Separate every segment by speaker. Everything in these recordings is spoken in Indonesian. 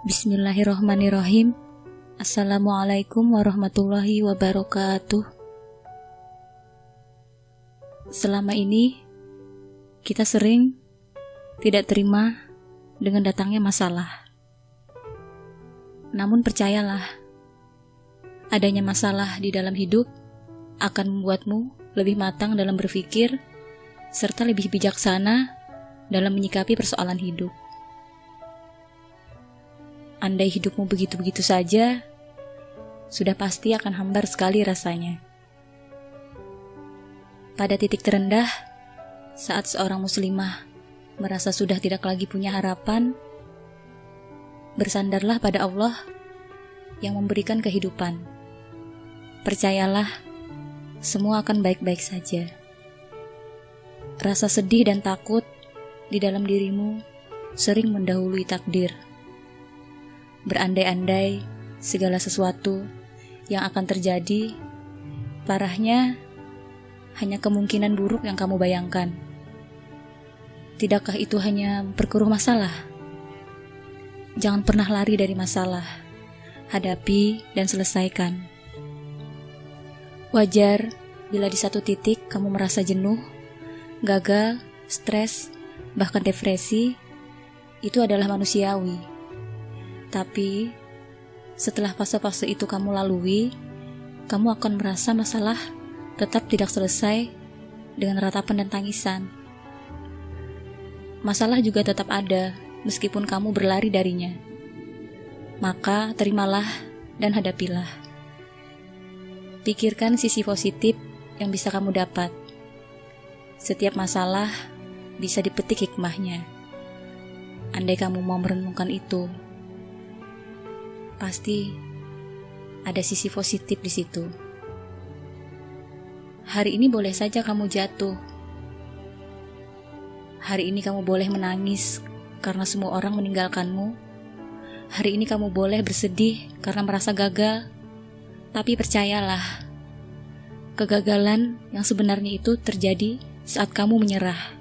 Speaker 1: Bismillahirrohmanirrohim Assalamualaikum warahmatullahi wabarakatuh. Selama ini kita sering tidak terima dengan datangnya masalah. Namun percayalah Adanya masalah di dalam hidup akan membuatmu lebih matang dalam berpikir serta lebih bijaksana dalam menyikapi persoalan hidup. Andai hidupmu begitu-begitu saja, sudah pasti akan hambar sekali rasanya. Pada titik terendah, saat seorang muslimah merasa sudah tidak lagi punya harapan, bersandarlah pada Allah yang memberikan kehidupan. Percayalah, semua akan baik-baik saja. Rasa sedih dan takut di dalam dirimu sering mendahului takdir berandai-andai segala sesuatu yang akan terjadi, parahnya hanya kemungkinan buruk yang kamu bayangkan. Tidakkah itu hanya perkeruh masalah? Jangan pernah lari dari masalah, hadapi dan selesaikan. Wajar bila di satu titik kamu merasa jenuh, gagal, stres, bahkan depresi, itu adalah manusiawi. Tapi, setelah fase-fase itu kamu lalui, kamu akan merasa masalah tetap tidak selesai dengan ratapan dan tangisan. Masalah juga tetap ada, meskipun kamu berlari darinya. Maka, terimalah dan hadapilah. Pikirkan sisi positif yang bisa kamu dapat. Setiap masalah bisa dipetik hikmahnya. Andai kamu mau merenungkan itu, pasti ada sisi positif di situ. Hari ini boleh saja kamu jatuh. Hari ini kamu boleh menangis karena semua orang meninggalkanmu. Hari ini kamu boleh bersedih karena merasa gagal. Tapi percayalah, kegagalan yang sebenarnya itu terjadi saat kamu menyerah.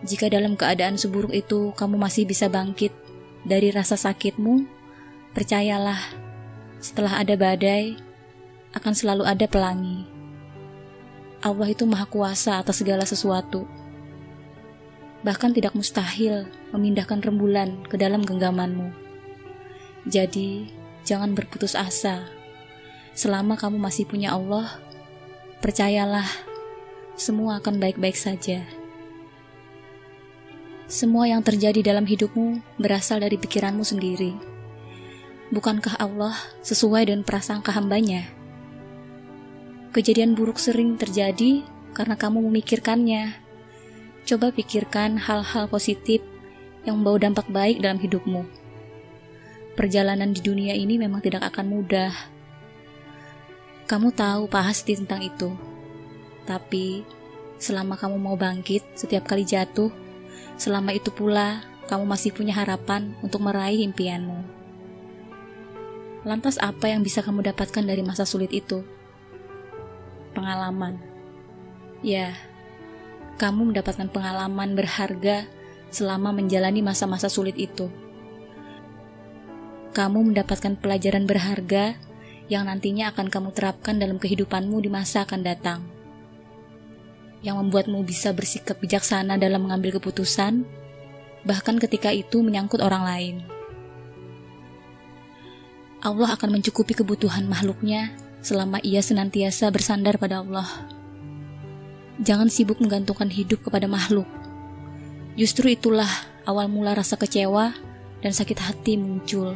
Speaker 1: Jika dalam keadaan seburuk itu kamu masih bisa bangkit dari rasa sakitmu, Percayalah, setelah ada badai, akan selalu ada pelangi. Allah itu maha kuasa atas segala sesuatu. Bahkan tidak mustahil memindahkan rembulan ke dalam genggamanmu. Jadi, jangan berputus asa. Selama kamu masih punya Allah, percayalah, semua akan baik-baik saja. Semua yang terjadi dalam hidupmu berasal dari pikiranmu sendiri Bukankah Allah sesuai dengan prasangka hambanya? Kejadian buruk sering terjadi karena kamu memikirkannya. Coba pikirkan hal-hal positif yang membawa dampak baik dalam hidupmu. Perjalanan di dunia ini memang tidak akan mudah. Kamu tahu pasti tentang itu. Tapi, selama kamu mau bangkit setiap kali jatuh, selama itu pula kamu masih punya harapan untuk meraih impianmu. Lantas apa yang bisa kamu dapatkan dari masa sulit itu? Pengalaman. Ya, kamu mendapatkan pengalaman berharga selama menjalani masa-masa sulit itu. Kamu mendapatkan pelajaran berharga yang nantinya akan kamu terapkan dalam kehidupanmu di masa akan datang. Yang membuatmu bisa bersikap bijaksana dalam mengambil keputusan, bahkan ketika itu menyangkut orang lain. Allah akan mencukupi kebutuhan makhluknya selama ia senantiasa bersandar pada Allah. Jangan sibuk menggantungkan hidup kepada makhluk. Justru itulah awal mula rasa kecewa dan sakit hati muncul.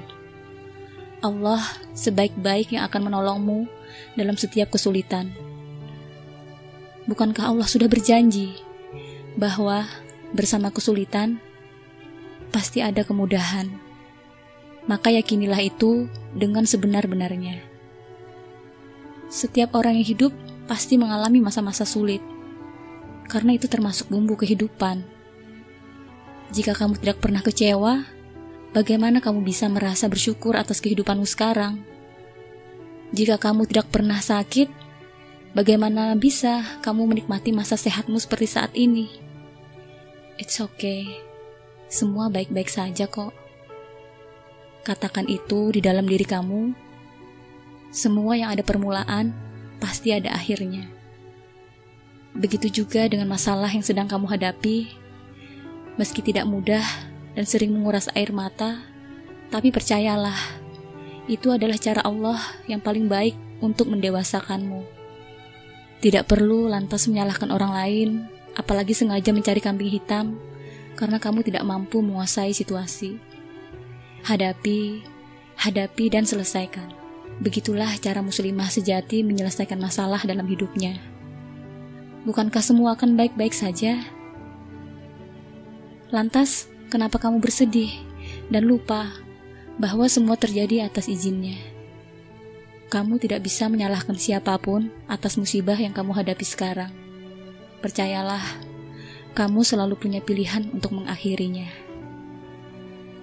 Speaker 1: Allah sebaik-baik yang akan menolongmu dalam setiap kesulitan. Bukankah Allah sudah berjanji bahwa bersama kesulitan pasti ada kemudahan? maka yakinilah itu dengan sebenar-benarnya. Setiap orang yang hidup pasti mengalami masa-masa sulit, karena itu termasuk bumbu kehidupan. Jika kamu tidak pernah kecewa, bagaimana kamu bisa merasa bersyukur atas kehidupanmu sekarang? Jika kamu tidak pernah sakit, bagaimana bisa kamu menikmati masa sehatmu seperti saat ini? It's okay, semua baik-baik saja kok. Katakan itu di dalam diri kamu. Semua yang ada permulaan pasti ada akhirnya. Begitu juga dengan masalah yang sedang kamu hadapi. Meski tidak mudah dan sering menguras air mata, tapi percayalah, itu adalah cara Allah yang paling baik untuk mendewasakanmu. Tidak perlu lantas menyalahkan orang lain, apalagi sengaja mencari kambing hitam karena kamu tidak mampu menguasai situasi. Hadapi, hadapi dan selesaikan. Begitulah cara muslimah sejati menyelesaikan masalah dalam hidupnya. Bukankah semua akan baik-baik saja? Lantas, kenapa kamu bersedih dan lupa bahwa semua terjadi atas izinnya? Kamu tidak bisa menyalahkan siapa pun atas musibah yang kamu hadapi sekarang. Percayalah, kamu selalu punya pilihan untuk mengakhirinya.